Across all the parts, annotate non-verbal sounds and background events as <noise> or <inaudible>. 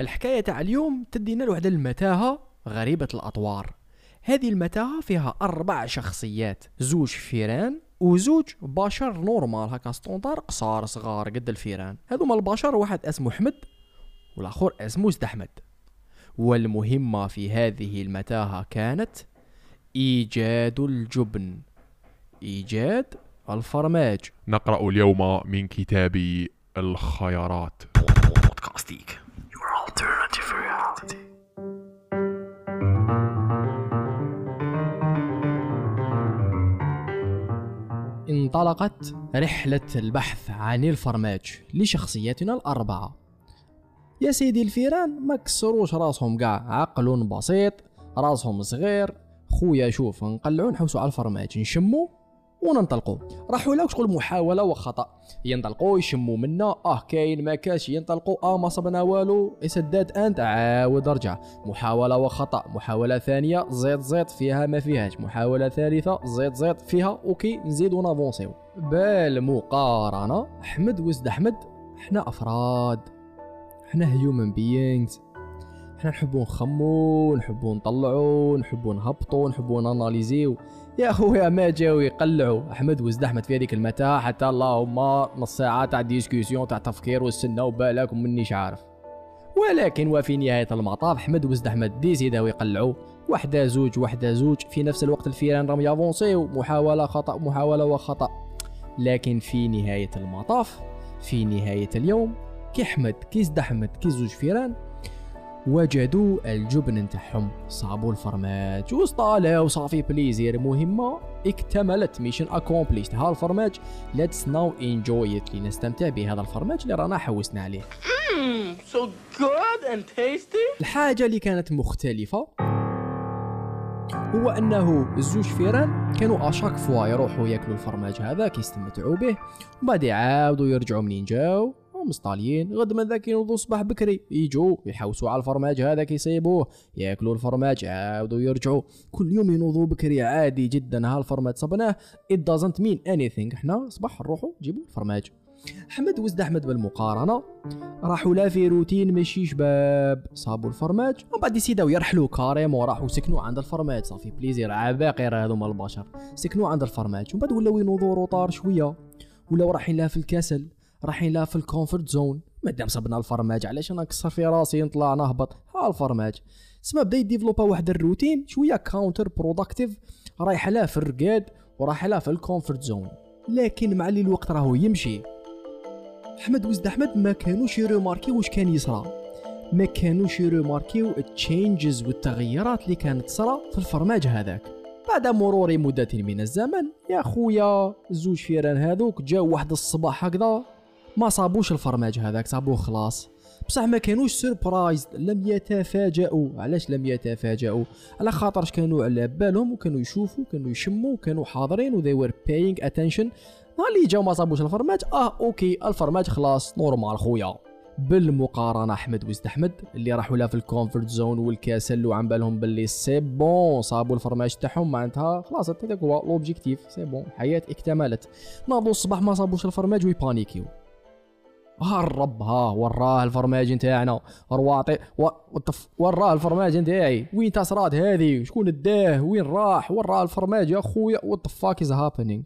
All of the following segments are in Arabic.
الحكاية تاع اليوم تدينا لواحد المتاهة غريبة الأطوار. هذه المتاهة فيها أربع شخصيات زوج فيران وزوج بشر normal هكا standard قصار صغار قد الفيران. هذوما البشر واحد اسمه حمد والآخر اسمه زد أحمد. والمهمة في هذه المتاهة كانت إيجاد الجبن إيجاد الفرماج. نقرأ اليوم من كتاب الخيارات. بودكاستيك. Alternative reality. انطلقت رحلة البحث عن الفرماج لشخصياتنا الأربعة. يا سيدي الفيران ما كسروش راسهم قاع عقل بسيط راسهم صغير. خويا شوف نقلعو نحوسو على الفرماج نشمو. وننطلقوا راحوا لا شغل محاولة وخطأ. ينطلقوا يشموا منا. آه كاين ما كاش. ينطلقوا آه ما صبنا والو. سداد أنت. عاود رجع. محاولة وخطأ. محاولة ثانية. زيد زيد فيها ما فيهاش. محاولة ثالثة. زيد زيد فيها. OK نزيدو نافونسيو بالمقارنة أحمد وزد أحمد. إحنا أفراد. إحنا human beings إحنا نحبو نخمو نحبو نطلعو نحبو نهبطو نحبو ناناليزيو. يا خويا ما جاو يقلعوا أحمد وزد أحمد في هذيك المتاهه حتى اللهم نص ساعة تاع discussion تاع تفكير واستنى وبالك ومنيش عارف. ولكن وفي نهاية المطاف أحمد وزد أحمد ديزيداو يقلعوا وحدة زوج وحدة زوج. في نفس الوقت الفيران راهم يافونسيو محاوله خطأ محاولة وخطأ. لكن في نهاية المطاف في نهاية اليوم كي أحمد كي زد أحمد كي زوج فيران وجدوا الجبن نتاعهم صابوا الفرماج. وصطالوا ça fait plaisir مهمة. اكتملت mission accomplished ها ال fromage. let's now enjoy it لنستمتع بهذا الفرماج اللي رانا حوسنا عليه. So good and tasty. الحاجة اللي كانت مختلفة هو أنه الزوج فيران كانوا à chaque fois يروحوا ياكلوا الفرماج هذاك يستمتعوا به. ومن بعد يعاودوا يرجعوا منين؟ جاو. مصطاليين غد من ذاك ينوضوا الصباح بكري. يجوا يحوسوا على الفرماج هذاك يصيبوه. ياكلوا الفرماج يعاودوا يرجعوا. كل يوم ينوضوا بكري عادي جدا. ها الفرماج صبناه. It doesn't mean anything. إحنا صباح نروحوا نجيبوا الفرماج. أحمد وزد أحمد بالمقارنة. راحوا لا في روتين ماشي شباب. صابوا الفرماج. ومن بعد ديسيداو يرحلوا carrément راحوا سكنوا عند ال fromage. ça fait plaisir عباقرة هذوما البشر. سكنوا عند الفرماج. ومن بعد ولاو ينوضوا retard شوية. ولاو رايحين لها في الكسل رايحين لها في ال comfort zone. مادام صبنا الفرماج علاش أنا نكسر في راسي نطلع نهبط؟ ها الفرماج. سما بدأ يديفلوبا واحد الروتين شوية counterproductive رايح لها في الرقاد ورايح لها في ال comfort zone. لكن مع اللي الوقت راهو يمشي. أحمد وزد أحمد ما كانوش يروماركيو واش كان يصرى. ما كانوش يروماركيو ال changes والتغيرات اللي كانت تصرى في الفرماج هذاك. بعد مرور مدة من الزمن يا خويا زوج فيران هذوك جاو واحد الصباح هكذا. ما صابوش الفرماج هذاك صابوه خلاص. بصح ما كانوش surprised لم يتفاجئوا علاش لم يتفاجئوا على خاطرش كانوا على بالهم وكانوا يشوفوا كانوا يشموا وكانوا حاضرين و they were paying attention. نهار اللي جاو ما صابوش الفرماج آه OK ال fromage خلاص normal خويا. بالمقارنة أحمد وزد أحمد اللي راحوا لا في ال comfort zone والكسل وعن بالهم باللي c'est bon صابوا الفرماج تاعهم معناتها خلاص هذاك هو l'objectif c'est bon الحياة اكتملت. ناضوا الصباح ما صابوش الفرماج ويبانيكيو ها الرب ها وراه الفرماج نتاعنا رواطي. وراه الفرماج نتاعي وين تصرات هذه؟ شكون داه؟ وين راح؟ وراه الفرماج يا خويا. what fuck is happening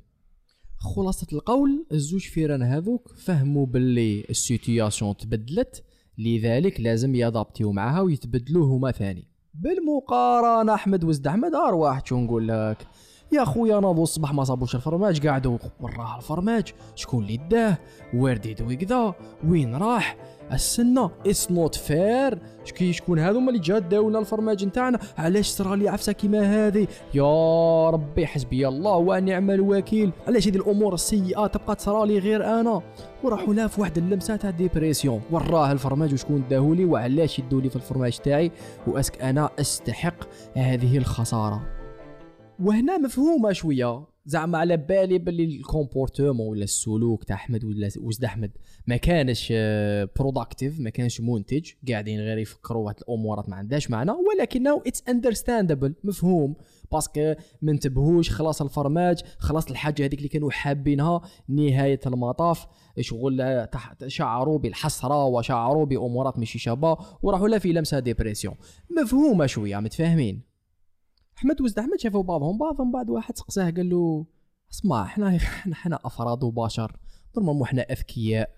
خلاصة القول الزوج فيران هذوك فهموا باللي ال situation تبدلت لذلك لازم يادابتيو معاها ويتبدلوا هما ثاني. بالمقارنة أحمد وزد أحمد أرواح شو نقول لك؟ يا خويا ناضوا الصباح ما صابوش الفرماج قعدوا وراه الفرماج. شكون اللي داه؟ where did ويكذا وين راح؟ السنة it's not fair شكي شكون هذوما اللي جا داونا الفرماج نتاعنا. علاش صرا لي عفسة كيما هذه يا ربي حسبي الله ونعم الوكيل. علاش هذه الأمور السيئة تبقى تصرا لي غير أنا؟ وراحوا لا في واحد اللمسة تاع dépression وراه الفرماج وشكون داهولي؟ وعلاش يدولي في الفرماج تاعي؟ و est-ce que أنا أستحق هذه الخسارة؟ وهنا مفهومة شوية. زعما على بالي باللي ال comportement ولا السلوك تاع أحمد ولا وزد أحمد ما كانش productive ما كانش منتج. قاعدين غير يفكروا واحد الأمورات ما عندهاش معنى. ولكنه it's understandable مفهوم. parce que ما انتبهوش خلاص الفرماج خلاص الحاجة هذيك اللي كانوا حابينها نهاية المطاف. شغل شعروا بالحسرة وشعروا بأمورات ماشي شابة وراحوا لا في لمسة dépression مفهومة شوية متفاهمين؟ أحمد وزد أحمد شافوا بعضهم بعضهم بعد واحد سقساه قال له اسمع إحنا <laughs> إحنا أفراد وبشر normalement إحنا أذكياء.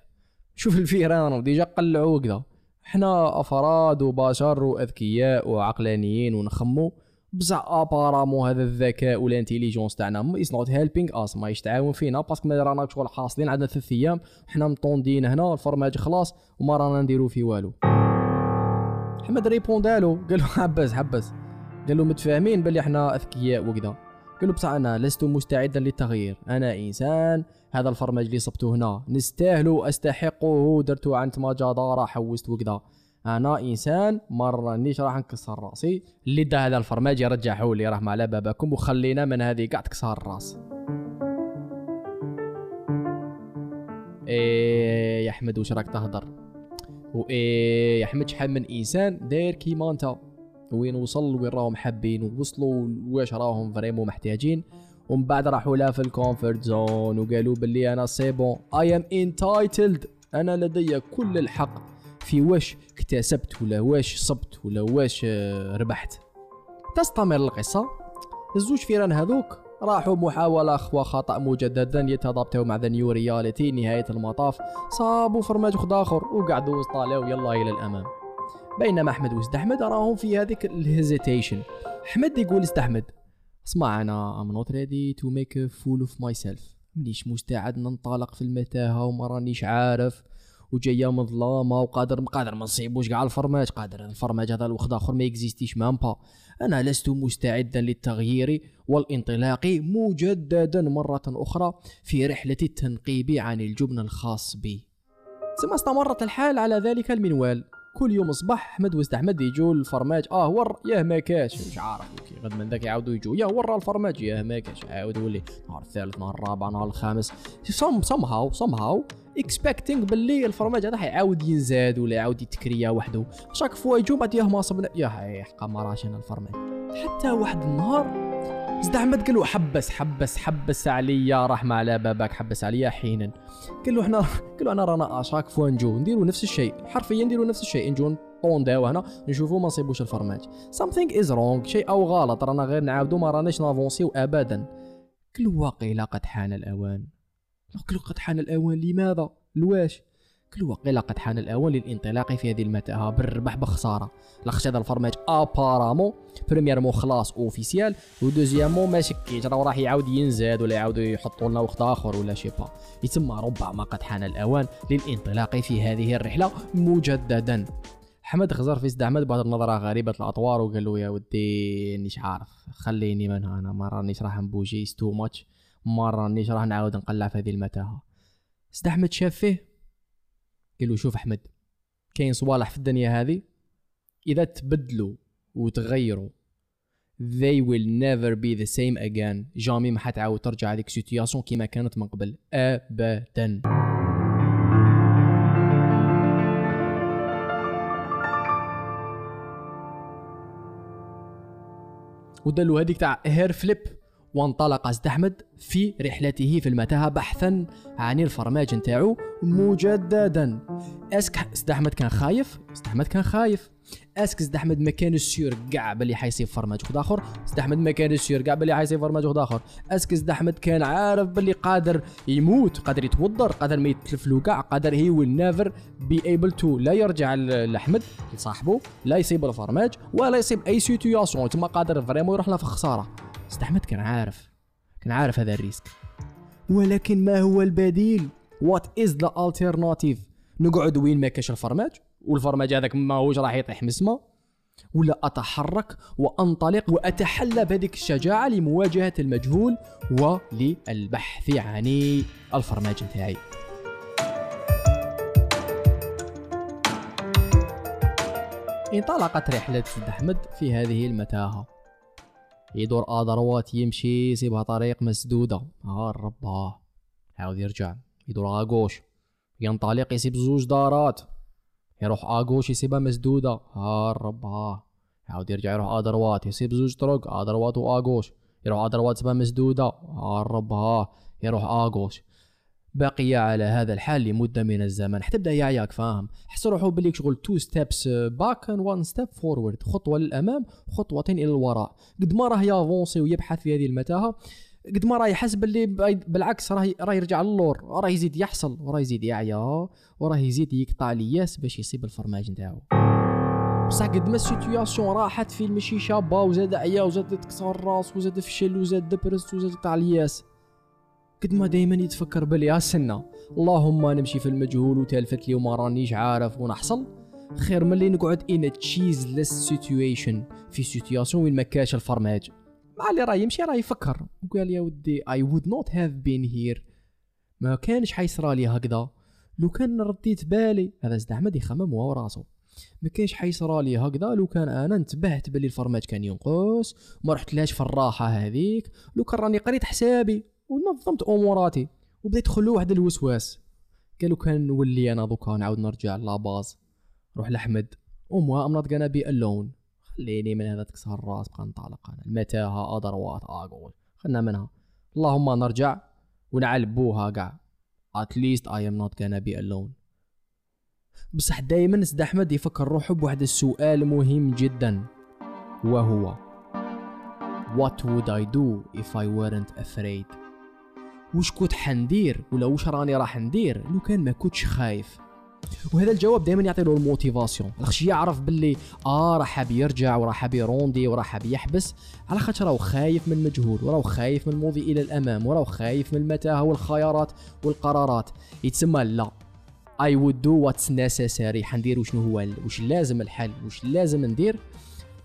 شوف الفيران déjà قلعوا كذا. إحنا أفراد وبشر وأذكياء وعقلانيين ونخمو. بصح apparemment هذا الذكاء وال intelligence تاعنا. is not helping us ما يتعاون فينا. parce que ما رانا شغل حاصلين عندنا ثلاث أيام حنا مطوندين هنا الفرماج خلاص وما رانا نديرو فيه والو. أحمد ريبوندالو قال له حبس حبس. قال له متفاهمين باللي إحنا أذكياء وكذا. قال له بصح أنا لست مستعدا للتغيير. أنا إنسان هذا الفرماج اللي صبته هنا. نستاهلو استحقه درتو عن تما جدارة حوست وكذا. أنا إنسان ما رانيش راح نكسر رأسي. اللي دا هذا الفرماج يرجعه لي راه على بابكم وخلينا من هذه قاع تكسر الرأس. إيه يا أحمد واش راك تهضر وإيه يا أحمد شحال من إنسان داير كيما أنت؟ وين وصل وين راهم حابين ووصلوا واش راهم vraiment محتاجين. ومن بعد راحوا لا في ال comfort zone وقالوا باللي أنا c'est bon I am entitled أنا لدي كل الحق في واش اكتسبت ولا واش صبت ولا واش آه، ربحت. تستمر القصة. الزوج فيران هذوك راحوا محاولة وخطأ مجددا يتضابطوا مع the new reality نهاية المطاف. صابوا فرماج خد آخر وقعدوا طالعوا يلا إلى الأمام. بينما أحمد وسد أحمد راهم في هذيك ال hesitation أحمد يقول لسد أحمد اسمع أنا I'm not ready to make a fool of myself. مانيش مستعد ننطلق في المتاهة وما رانيش عارف. وجاية مظلامه وقادر قادر ما نصيبوش كاع الفرماج. قادر الفرماج هذا الوخد آخر ما يكزيستيش même pas. أنا لست مستعدا للتغيير والانطلاق مجددا مرة أخرى في رحلة التنقيب عن الجبن الخاص بي. ثم استمرت الحال على ذلك المنوال. كل يوم صباح أحمد وسيد أحمد يجوا الفرماج. آه ور ياه ما كاش. مش عارف. كي غد من ذاك يعاودوا يجوا يا ورا الفرماج. ياه ما كاش. عاود ولي نهار الثالث نهار الرابع نهار الخامس. سم somehow somehow expecting باللي الفرماج هذا حيعاود ينزاد ولا يعاود يتكريا وحده. chaque fois يجوا بعد ياه ما صبنا. يا حقا ما راش أنا الفرماج. حتى واحد النهار زد أحمد قال له حبس حبس حبس عليا رحمة على بابك حبس عليا حينا. قال له إحنا قال له أنا رانا أشاك فوا نجو نديروا نفس الشيء. حرفيا نديروا نفس الشيء. نجو طونداو هنا نشوفوا ما نصيبوش الفرماج. Something is wrong. شيء أو غلط. رانا غير نعاودوا ما راناش نافونسيو ابدا. قال له واقيلا قد حان الأوان. قال له قد حان الأوان. لماذا؟ لواش؟ قال له واقيلا قد حان الاوان للانطلاق في هذه المتاهة. بالربح بخسارة. لاخاطش هذا الفرماج apparemment premièrement خلاص officiel و deuxièmement ما شكيت راه راح يعاود ينزاد ولا يعاودوا يحطوا لنا وقت آخر ولا شي با. ربما قد حان الاوان للانطلاق في هذه الرحلة مجددا. أحمد خزر في سيد أحمد النظرة غريبة الأطوار وقال له يا ودي نيش عارف. خليني من هنا. ما رانيش راح نبوجي. too much ما رانيش راح نعاود نقلع في هذه المتاهة. سيد أحمد شاف فيه؟ قال له شوف أحمد كاين صوالح في الدنيا هذه إذا تبدلوا وتغيروا they will never be the same again. jamais ما حتعاود ترجع هذيك situation كيما كانت من قبل ابدا. ودلو هذيك تاع hair flip وانطلق سيد أحمد في رحلته في المتاهة بحثا عن الفرماج نتاعو مجددا. est-ce que سيد أحمد كان خايف؟ سيد أحمد كان خايف. est-ce que سيد أحمد ما كانش sûr كاع بلي حيصيب فرماج واحد آخر. سيد أحمد ما كانش sûr كاع بلي حيصيب فرماج واحد آخر. est-ce que سيد أحمد كان عارف بلي قادر يموت قادر يتوضر قادر ما يتلفلو كاع قادر he will never be able to لا يرجع لأحمد لصاحبه لا يصيب الفرماج ولا يصيب أي situation تما قادر vraiment يروح له في خساره سيد أحمد كان عارف كان عارف هذا ال risque. ولكن ما هو البديل؟ what is the alternative نقعد وين ما كاش الفرماج؟ والفرماج هذاك ماهوش راح يطيح من ولا أتحرك وأنطلق وأتحلى بهذيك الشجاعة لمواجهة المجهول وللبحث عن الفرماج نتاعي. انطلقت رحلة سيد أحمد في هذه المتاهة. يدور à droite يمشي يسيبها طريق مسدودة. ها الرب ها عاود يرجع. يدور à gauche. ينطلق يسيب زوج دارات. يروح à gauche يسيبها مسدودة. ها الرب ها عاود يرجع يروح à droite يسيب زوج طرق ادروات وآغوش. يروح ادروات يسيبها مسدودة. ها الرب ها يروح à gauche. باقية على هذا الحال لمدة من الزمن. حتى بدا يعياك فاهم. حس روحو بلي شغل two steps back and one step forward خطوة للأمام خطوتين إلى الوراء. قد ما راه يافونسي ويبحث في هذه المتاهة قد ما راه يحس باللي بالعكس راه راه يرجع للور راه يزيد يحصل وراه يزيد يعيا وراه يزيد يقطع الياس باش يصيب الفرماج نتاعو. بصح قد ما ال situation راحت فيه ماشي شابه وزاد عيا وزاد تكسر الراس وزاد فشل وزاد دبرس وزاد يقطع الياس قد ما دايما يتفكر بلي سنة اللهم نمشي في المجهول وتالفت لي وما رانيش عارف ونحصل. خير من اللي نقعد in cheeseless situation في situation وين ما كاش الفرماج. مع اللي راه يمشي راه يفكر. وقال يا ودي I would not have been here. ما كانش حيصرى لي هكذا. لو كان رديت بالي هذا سيد أحمد يخمم هو راسو ما كانش حيصرى لي هكذا. لو كان أنا انتبهت باللي الفرماج كان ينقص ما رحتلاش في الراحة هذيك. لو كان راني قريت حسابي. ونظمت أموراتي وبديت تخلو واحد الوسواس. قالوا كان نولي أنا دوكا نعاود نرجع لاباز روح لأحمد. امها ام نوت غانا بي ألون. خليني من هذا تكسر الراس بقى نطلق أنا. المتاهه ادروات أقول. خلنا منها. اللهم نرجع ونعلبوها كاع at least I am not gonna be alone. بصح دايما سيد أحمد يفكر روحه بواحد السؤال مهم جدا. وهو What would I do if I weren't afraid? وش كنت حندير ولا وش راني راح ندير؟ لو كان ما كنتش خايف. وهذا الجواب دائما يعطي له ال motivation خش يعرف باللي آه راح يرجع وراح يروندي وراح يحبس. على خاطر راهو خايف من المجهول وراهو خايف من الماضي إلى الأمام وراهو خايف من المتاهة والخيارات والقرارات. يتسمى لا. I would do what's necessary. حندير وشنو هو وش لازم الحل وش لازم ندير.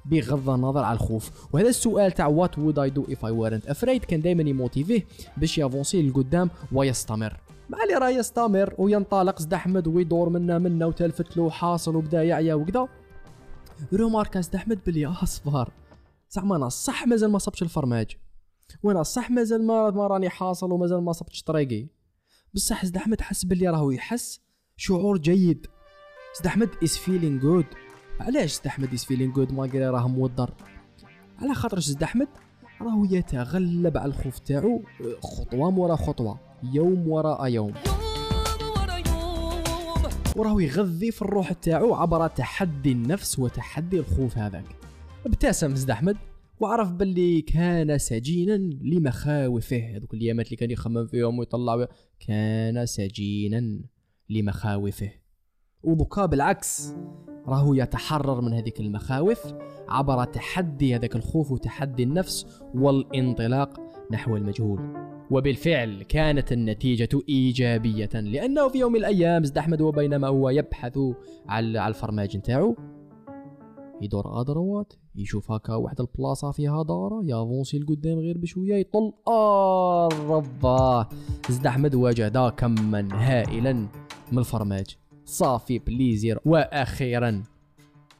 بغض النظر على الخوف. وهذا السؤال تاع what would I do if I weren't afraid كان دائما يموتيفيه باش يافونسي للقدام ويستمر. مع اللي راه يستمر وينطلق سيد أحمد ويدور منا منا وتلفت له حاصل وبدا يعيا وكذا روماركا سيد أحمد بلي أصفر. زعما أنا صح مازال ما صبتش الفرماج. وأنا صح مازال ما, ما راني حاصل ومازال ما صبتش طريقي. بصح سيد أحمد حس بلي راهو يحس شعور جيد. سيد أحمد is feeling good علاش سيد أحمد is feeling good ما راه موضر على خاطر زد أحمد راهو يتغلب على الخوف تاعو خطوة مورا خطوة يوم وراء يوم. وراهو يغذي في الروح تاعو عبر تحدي النفس وتحدي الخوف هذاك. ابتسم زد أحمد وعرف باللي كان سجينا لمخاوفه. هذوك الأيامات اللي كان يخمم فيهم ويطلع كان سجينا لمخاوفه. ودوكا بالعكس راهو يتحرر من هذيك المخاوف عبر تحدي هذاك الخوف وتحدي النفس والانطلاق نحو المجهول. وبالفعل كانت النتيجة إيجابية لأنه في يوم من الأيام زد أحمد وبينما هو يبحث على الفرماج نتاعو. يدور أدروات يشوف هكا واحد البلاصة فيها دارة يافونسي لقدام غير بشوية يطل. آه رباه! زد أحمد وجد كما هائلا من الفرماج. صافي بليزير وأخيرا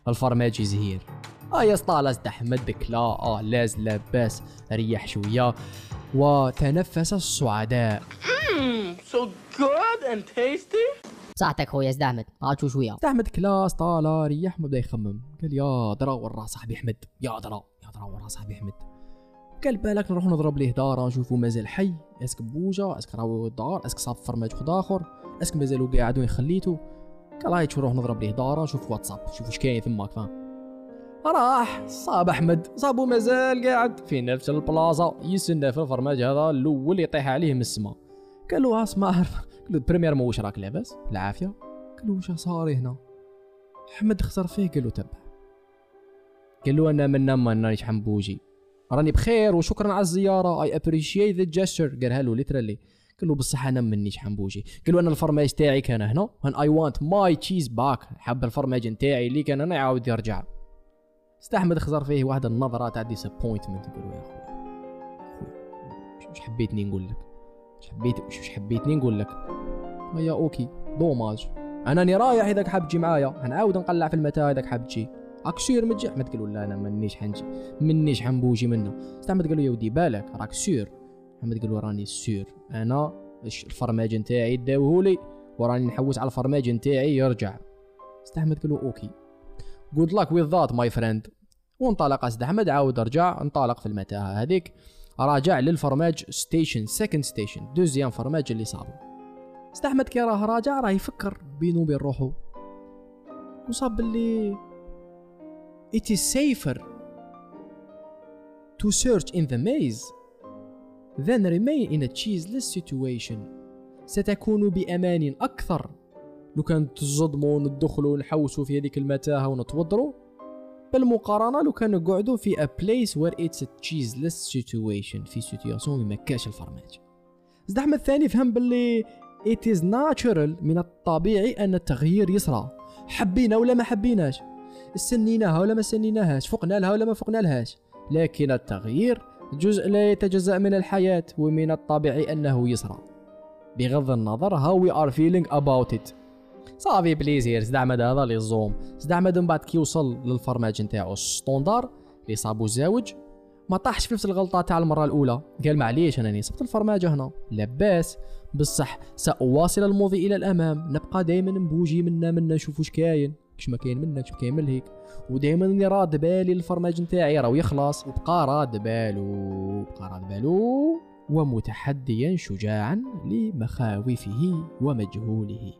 الفرماج يزهير. آه يا زد أحمد كلا آه لاز لاباس ريح شوية. وتنفس السعداء. Mmm, so good and tasty. صحتك خويا زد أحمد عاد شوية. زد أحمد كلا طالع ريح ما بدا يخمم. قال يا درا وراه صاحبي أحمد. يا درا يا درا وراه صاحبي أحمد. قال بالك نروح نضرب ليه دار نشوفو مازال حي. est-ce que بوجا est-ce que راهو الدار est-ce que صاب فرماج خد آخر. est-ce que مازالو قاعد وين خليتو هاي نروح نضرب ليه دار نشوف what's up شوف واش كاين ثماك فاهم راح صاب أحمد صابو مازال قاعد في نفس البلاصة. يستنى في الفرماج هذا الأول يطيح عليه من السما قال له اسمع قال له بريمير واش راك لاباس العافية. قال له واش صاري هنا؟ أحمد خسر فيه قال له تبع. قال له أنا منا ما رانيش حنبوجي راني بخير وشكرا على الزيارة. I appreciate the gesture قالها له literally قال له بصح أنا منيش حنبوجي قال له أنا الفرماج تاعي كان هنا and I want my cheese back. حب الفرماج نتاعي اللي كان هنا يعاود يرجع. سيد أحمد خسر فيه واحد النظرة تاع disappointment يقول له يا خويا مش حبيتني نقول لك؟ مش حبيت مش حبيتني نقول لك؟ يا okay dommage. أنا راني رايح اذا حاب تجي معايا. حنعاود نقلع في المتاهه اذا حاب تجي راك sûr ما تجي احمد قال له لا أنا مانيش حنجي. مانيش حنبوجي منه. سيد احمد قال له يا ودي بالك راك sûr. احمد قال له راني أنا الفرماج نتاعي؟ داوهولي وراني نحوس على الفرماج نتاعي يرجع. سيد أحمد قال له okay. good luck with that my friend وانطلق سيد أحمد عاود رجع انطلق في المتاهة هذيك. راجع لل fromage station second station deuxième fromage اللي صابو سيد أحمد كي راه راجع راه يفكر بينو وبين روحو وصاب باللي it is safer to search in the maze than remain in a cheeseless situation. ستكون بأمان أكثر. لو كان تصدموا وندخلوا ونحوسوا في هذيك المتاهة ونتوضروا؟ بالمقارنة لو كان نقعدوا في a place where it's a cheeseless situation. في سيتياسيون ما كاش الفرماج. أحمد الثاني فهم باللي it is natural من الطبيعي أن التغيير يصرى. حبينا ولا ما حبيناش؟ سنيناها ولا ما سنيناهاش؟ فقنا لها ولا ما فقنا لهاش؟ لكن التغيير جزء لا يتجزأ من الحياة ومن الطبيعي أنه يصرى بغض النظر how we are feeling about it. ça fait plaisir احمد هذا الزوم سيد احمد من بعد كي وصل للفرماج نتاعو ال standard اللي صابو الزاوج. ما طاحش في نفس الغلطة تاع المرة الأولى. قال معليش أنا نصبت الفرماجه هنا. لاباس بصح سأواصل المضي إلى الأمام. نبقى دائما نبوجي منا منا نشوف واش كاين. كش ما كاين منك كش ما كاين من هيك. ودائما إني راد بالي الفرماج نتاعي راهو يخلص وبقى راد بالو بقى راد بالو ومتحديا شجاعا لمخاوفه ومجهوله.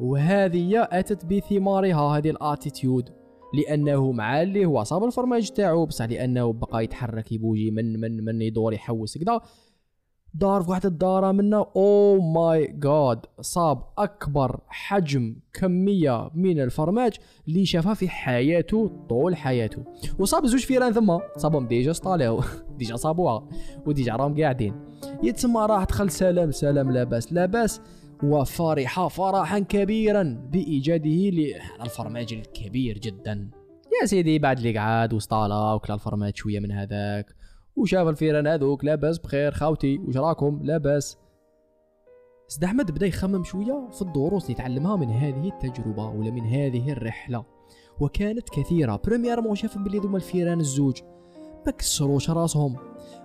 وهذه أتت بثمارها هذه الأتيتيود. لأنه مع اللي هو صاب الفرماج تاعو بصح لأنه بقى يتحرك يبوجي من من من يدور يحوس كذا. دار في واحد الدارة منا oh my God صاب أكبر حجم كمية من الفرماج اللي شافها في حياته طول حياته. وصاب زوج فيران ثم صابهم déjà سطاليو <laughs> déjà صابوها. و déjà راهم قاعدين. يتسمى راح دخل سلام سلام لاباس لاباس وفرح فرحا كبيرا بإيجاده للفرماج الكبير جدا. يا سيدي بعد اللي قعد وسطالا وكلا الفرماج شوية من هذاك. وشاف الفيران هذوك لاباس بخير خاوتي وش راكم؟ لاباس سيد أحمد بدأ يخمم شوية في الدروس اللي تعلمها من هذه التجربة ولا من هذه الرحلة. وكانت كثيرة. premièrement شاف بلي ذوما الفيران الزوج. ما كسروش راسهم.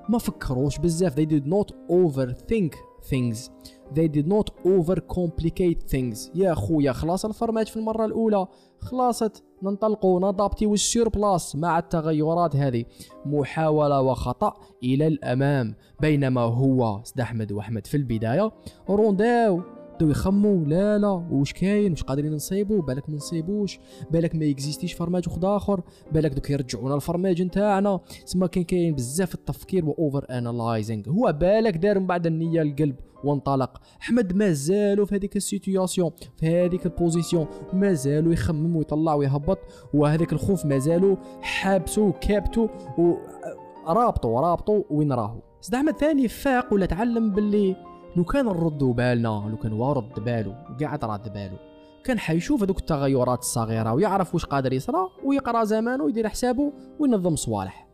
ما فكروش بزاف. They did not overthink things. They did not overcomplicate things. يا خويا خلاص الفرماج في المرة الأولى. خلاصت ننطلقوا نادابتيو sur place مع التغيرات هذه. محاولة وخطأ إلى الأمام بينما هو سيد أحمد وأحمد في البداية رونداو. بداو يخموا لا لا واش كاين؟ واش قادرين نصيبو بالك ما نصيبوش بالك ما يكزيستيش فرماج واحد اخر بالك دوك يرجعونا الفرماج نتاعنا. تسمى كان كاين بزاف التفكير و overanalyzing هو بالك دار من بعد النية القلب وانطلق. أحمد مازالو في هذيك ال situation في هذيك ال position. مازالو يخمم ويطلع ويهبط. وهذاك الخوف مازالو حابسو وكابتو ورابطو رابطو وين راهو. سيد أحمد ثاني فاق ولا تعلم باللي لو كان نردو بالنا لو كان هو رد بالو وقاعد راد بالو. كان حيشوف هذوك التغيرات الصغيرة ويعرف واش قادر يصرى ويقرأ زمانه ويدير حسابه وينظم صوالح.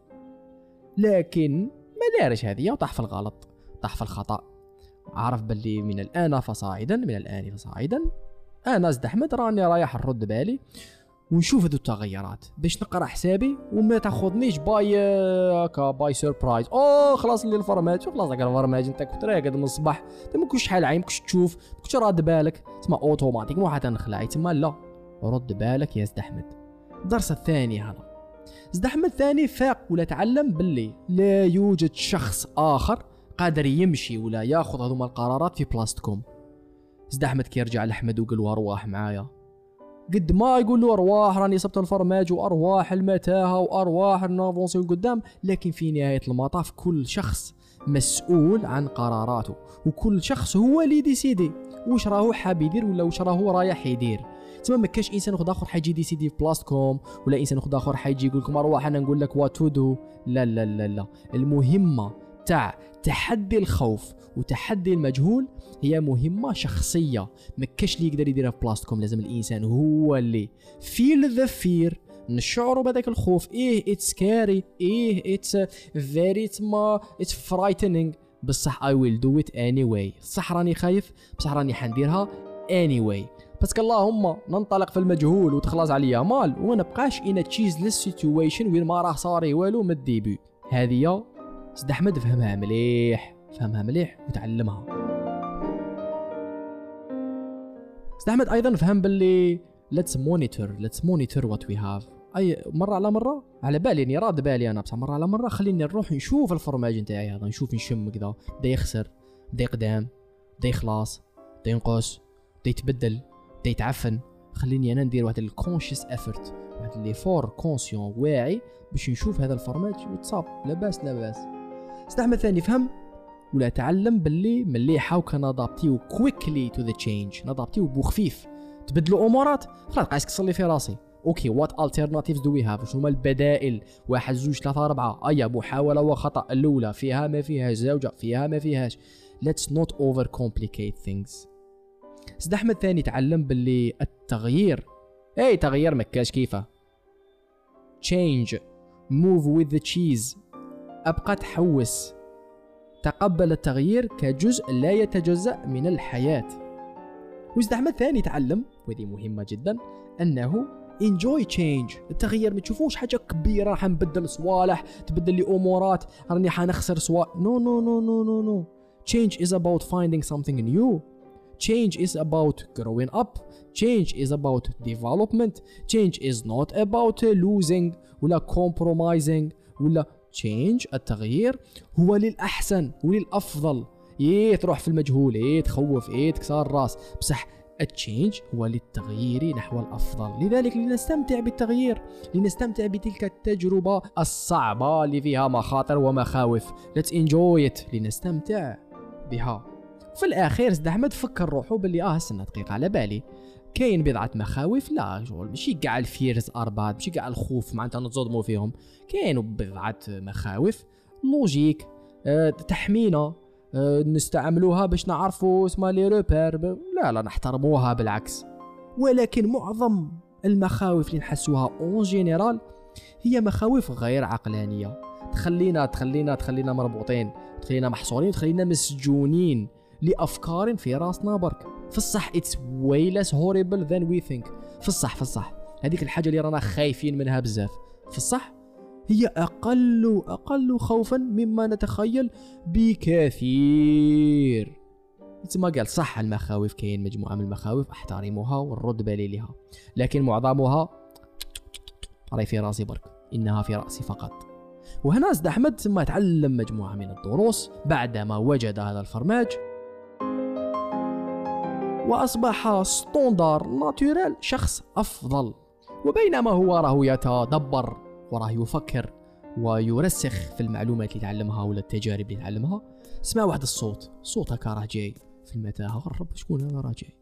لكن ما دارش هذه وطاح في الغلط طاح في الخطأ. عرف باللي من الآن فصاعدا من الآن فصاعدا. أنا سيد احمد راني رايح نرد بالي. ونشوف هذو التغيرات. باش نقرأ حسابي وما تاخذنيش by هكا by surprise oh خلاص لي الفرماج. خلاص هكا الفرماج أنت كنت راقد من الصباح. ما كنتش شحال عين كنتش تشوف كنتش راد بالك. تسمى automatiquement حتى نخلع تسمى لا. رد بالك يا سيد أحمد. الدرس الثاني هذا. سيد أحمد الثاني فاق ولا تعلم باللي لا يوجد شخص آخر قادر يمشي ولا ياخذ هذوما القرارات في بلاصتكم. سيد أحمد كي يرجع لأحمد وقال له معايا. قد ما يقول له أرواح راني صبت الفرماج وأرواح المتاهة وأرواح نافونسي قدام لكن في نهاية المطاف كل شخص مسؤول عن قراراته وكل شخص هو اللي ديسيدي واش راهو حاب يدير ولا واش راهو رايح يدير؟ تما ما كاش إنسان آخر حيجي ديسيدي في بلاصتكم ولا إنسان آخر حيجي يقول لكم أرواح أنا نقول لك what to do لا لا لا لا. المهمة تاع تحدي الخوف وتحدي المجهول هي مهمة شخصية. ما كاش اللي يقدر يديرها في بلاصتكم لازم الإنسان هو اللي. Feel the fear. نشعروا بهذاك الخوف. إيه it's scary إيه it's very تما it's frightening بصح I will do it anyway صح راني خايف؟ بصح راني حنديرها anyway parce que اللهم ننطلق في المجهول وتخلص عليا مال وما نبقاش in cheeseless situation وين ما راه صاري والو من ال début. هذه سيد أحمد فهمها مليح فهمها مليح وتعلمها. سيد أحمد أيضا فهم باللي let's monitor let's monitor what we have أي مرة على مرة على بالي إني راد بالي أنا بصح مرة على مرة خليني نروح نشوف الفرماج نتاعي هذا نشوف نشم كذا بدا يخسر بدا يقدام بدا يخلاص بدا ينقص بدا يتبدل بدا يتعفن. خليني أنا ندير واحد ال conscious effort واحد l'effort conscient واعي باش نشوف هذا ال fromage what's up. لاباس لاباس سيد أحمد ثاني فهم؟ ولا تعلم باللي ملي حاو كنادابتيو quickly to the change نادابتيو بوخفيف. تبدلوا أمورات خلاص قاعد تصلي في راسي. okay what alternatives do we have شنو هما البدائل؟ واحد زوج ثلاثة أربعة. أيا محاولة وخطأ. الأولى فيها ما فيهاش الزوجة فيها ما فيهاش. Let's not over complicate things. سيد أحمد ثاني تعلم باللي التغيير. اي تغيير مكاش كيفه؟ Change. Move with the cheese. أبقى تحوس. تقبل التغيير كجزء لا يتجزأ من الحياة. أحمد ثاني تعلم وهذه مهمة جدا أنه enjoy change. التغيير ما تشوفوش حاجة كبيرة راح نبدل صوالح تبدل لي أمورات راني حنخسر صوالح. No no no no no no. Change is about finding something new. Change is about growing up. Change is about development. Change is not about losing ولا compromising ولا change التغيير هو للأحسن وللأفضل. إيه تروح في المجهول إيه تخوف إيه تكسر الرأس. بصح التشينج هو للتغيير نحو الأفضل. لذلك لنستمتع بالتغيير لنستمتع بتلك التجربة الصعبة اللي فيها مخاطر ومخاوف. Let's enjoy it لنستمتع بها. في الاخير زد أحمد فكر روحو باللي آه استنى دقيقه على بالي. كاين بضعة مخاوف لا شغل ماشي كاع ال fears أربعة ماشي كاع الخوف معناتها نتصدموا فيهم. كاينوا بضعة مخاوف لوجيك أه تحمينا أه نستعملوها باش نعرفوا اسمها les repères لا لا نحترموها بالعكس. ولكن معظم المخاوف اللي نحسوها en général هي مخاوف غير عقلانية. تخلينا تخلينا تخلينا مربوطين تخلينا محصورين تخلينا مسجونين لأفكار في راسنا برك. في الصح اتس way less horrible than we think. في الصح في الصح. هذيك الحاجة اللي رانا خايفين منها بزاف. في الصح هي أقل أقل خوفا مما نتخيل بكثير. ما قال صح المخاوف كاين مجموعة من المخاوف احترمها ونرد بالي لها لكن معظمها راهي في رأسي برك إنها في رأسي فقط. وهنا زد أحمد ثم تعلم مجموعة من الدروس بعدما وجد هذا الفرماج. وأصبح ستوندار ناتورال شخص أفضل. وبينما هو راه يتدبر وراه يفكر ويرسخ في المعلومات اللي تعلمها ولا التجارب اللي تعلمها. سمع واحد الصوت صوت هكا راه جاي. في المتاهة. غرب شكون هذا؟ راه جاي.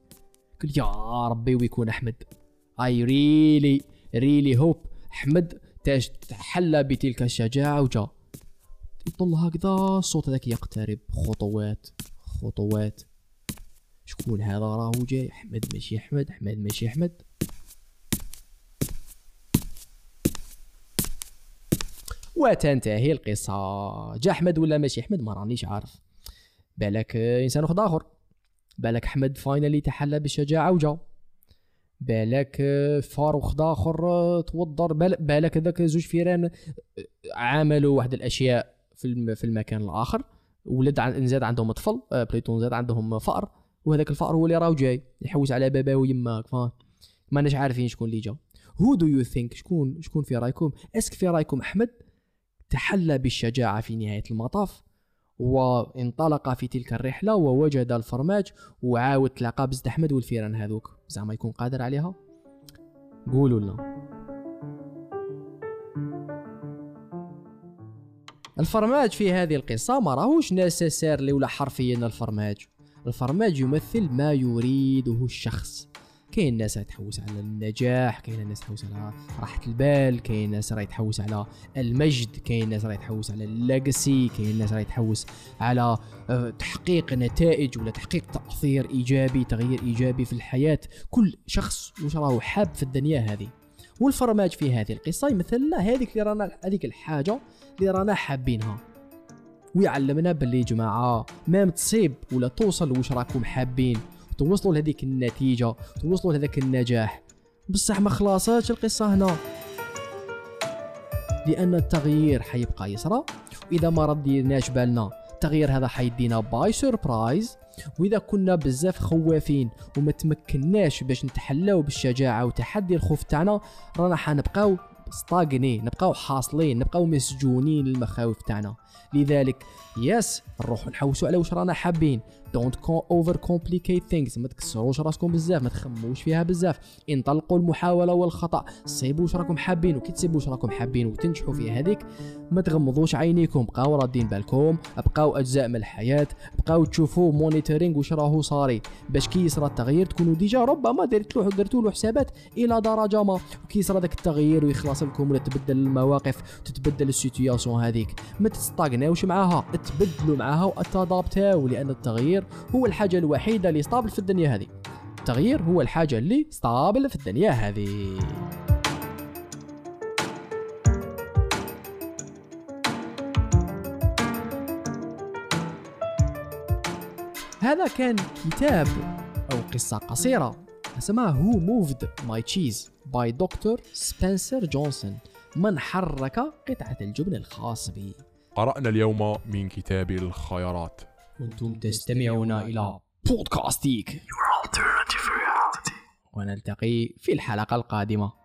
قال يا ربي ويكون أحمد. I really really hope أحمد تاج تحلى بتلك الشجاعة وجا. يطل هكذا الصوت هذاك يقترب. خطوات خطوات. شكون هذا راهو جاي؟ أحمد ماشي أحمد أحمد ماشي أحمد. وتنتهي القصة. جا أحمد ولا ماشي أحمد؟ ما رانيش عارف. بالك إنسان واحد آخر. بالك أحمد finally تحلى بالشجاعة وجا بالك فاروق آه، توضر. بال- بالك هذاك زوج فيران آه، عملوا واحد الأشياء في الم- في المكان الآخر. ولد زاد عندهم طفل آه، plutôt زاد عندهم فأر. وهذاك الفأر هو اللي راهو جاي يحوس على باباه ويماك فاهم؟ ماناش عارفين شكون اللي جا. who do you think شكون شكون في رايكم؟ est-ce que في رايكم أحمد. تحلى بالشجاعة في نهاية المطاف وانطلق في تلك الرحلة ووجد الفرماج وعاود تلاقى بزد أحمد والفيران هذوك. زعما يكون قادر عليها؟ قولوا لنا. الفرماج في هذه القصة ما راهوش نسيسيرلي ولا حرفيا الفرماج. الفرماج يمثل ما يريده الشخص. كاين ناس تحوس على النجاح كاين ناس تحوس على راحة البال كاين ناس راهي تحوس على المجد كاين ناس راهي تحوس على الليجاسي كاين ناس راهي تحوس على آه، تحقيق نتائج ولا تحقيق تأثير إيجابي تغيير إيجابي في الحياة. كل شخص وش راهو حاب في الدنيا هذه. والفرماج في هذه القصة يمثل لنا هذيك اللي رانا هذيك الحاجة اللي رانا حابينها. ويعلمنا باللي يا جماعة ما تصيب ولا توصل واش راكم حابين. توصلوا لهذيك النتيجة توصلوا لهذاك النجاح. بصح ما خلاصاتش القصة هنا. لأن التغيير حيبقى يصرى واذا ما رديناش بالنا التغيير هذا حيدينا by surprise وإذا كنا بزاف خوافين وما تمكناش باش نتحلاو بالشجاعة وتحدي الخوف تاعنا رانا حنبقاو stagner نبقاو حاصلين نبقاو مسجونين للمخاوف تاعنا. لذلك yes نروحو نحوسو على واش رانا حابين. don't overcomplicate things ما تكسروش راسكم بزاف ما تخموش فيها بزاف. انطلقوا المحاولة والخطأ. صيبوا واش راكم حابين. وكي تصيبوا واش راكم حابين وتنجحوا في هذيك ما تغمضوش عينيكم. بقاو رادين بالكم. بقاو أجزاء من الحياة. بقاو تشوفوا monitoring واش راهو صاري. باش كي يصرى التغيير تكونوا déjà ربما درت له حسابات إلى درجة ما. وكي يصرى داك التغيير ويخلص لكم ولا تبدل المواقف تتبدل ال situation هذيك. ما تستاغناوش معاها تبدلوا معاها وتضابطاو لأن التغيير هو الحاجة الوحيدة اللي stable في الدنيا هذه. التغيير هو الحاجة اللي stable في الدنيا هذه. هذا كان كتاب أو قصة قصيرة. اسمها Who Moved My Cheese by doctor سبنسر جونسون من حرك قطعة الجبن الخاص بي. قرأنا اليوم من كتاب الخيارات. كنتم تستمعون إلى بودكاستيك. Your alternative reality. ونلتقي في الحلقة القادمة.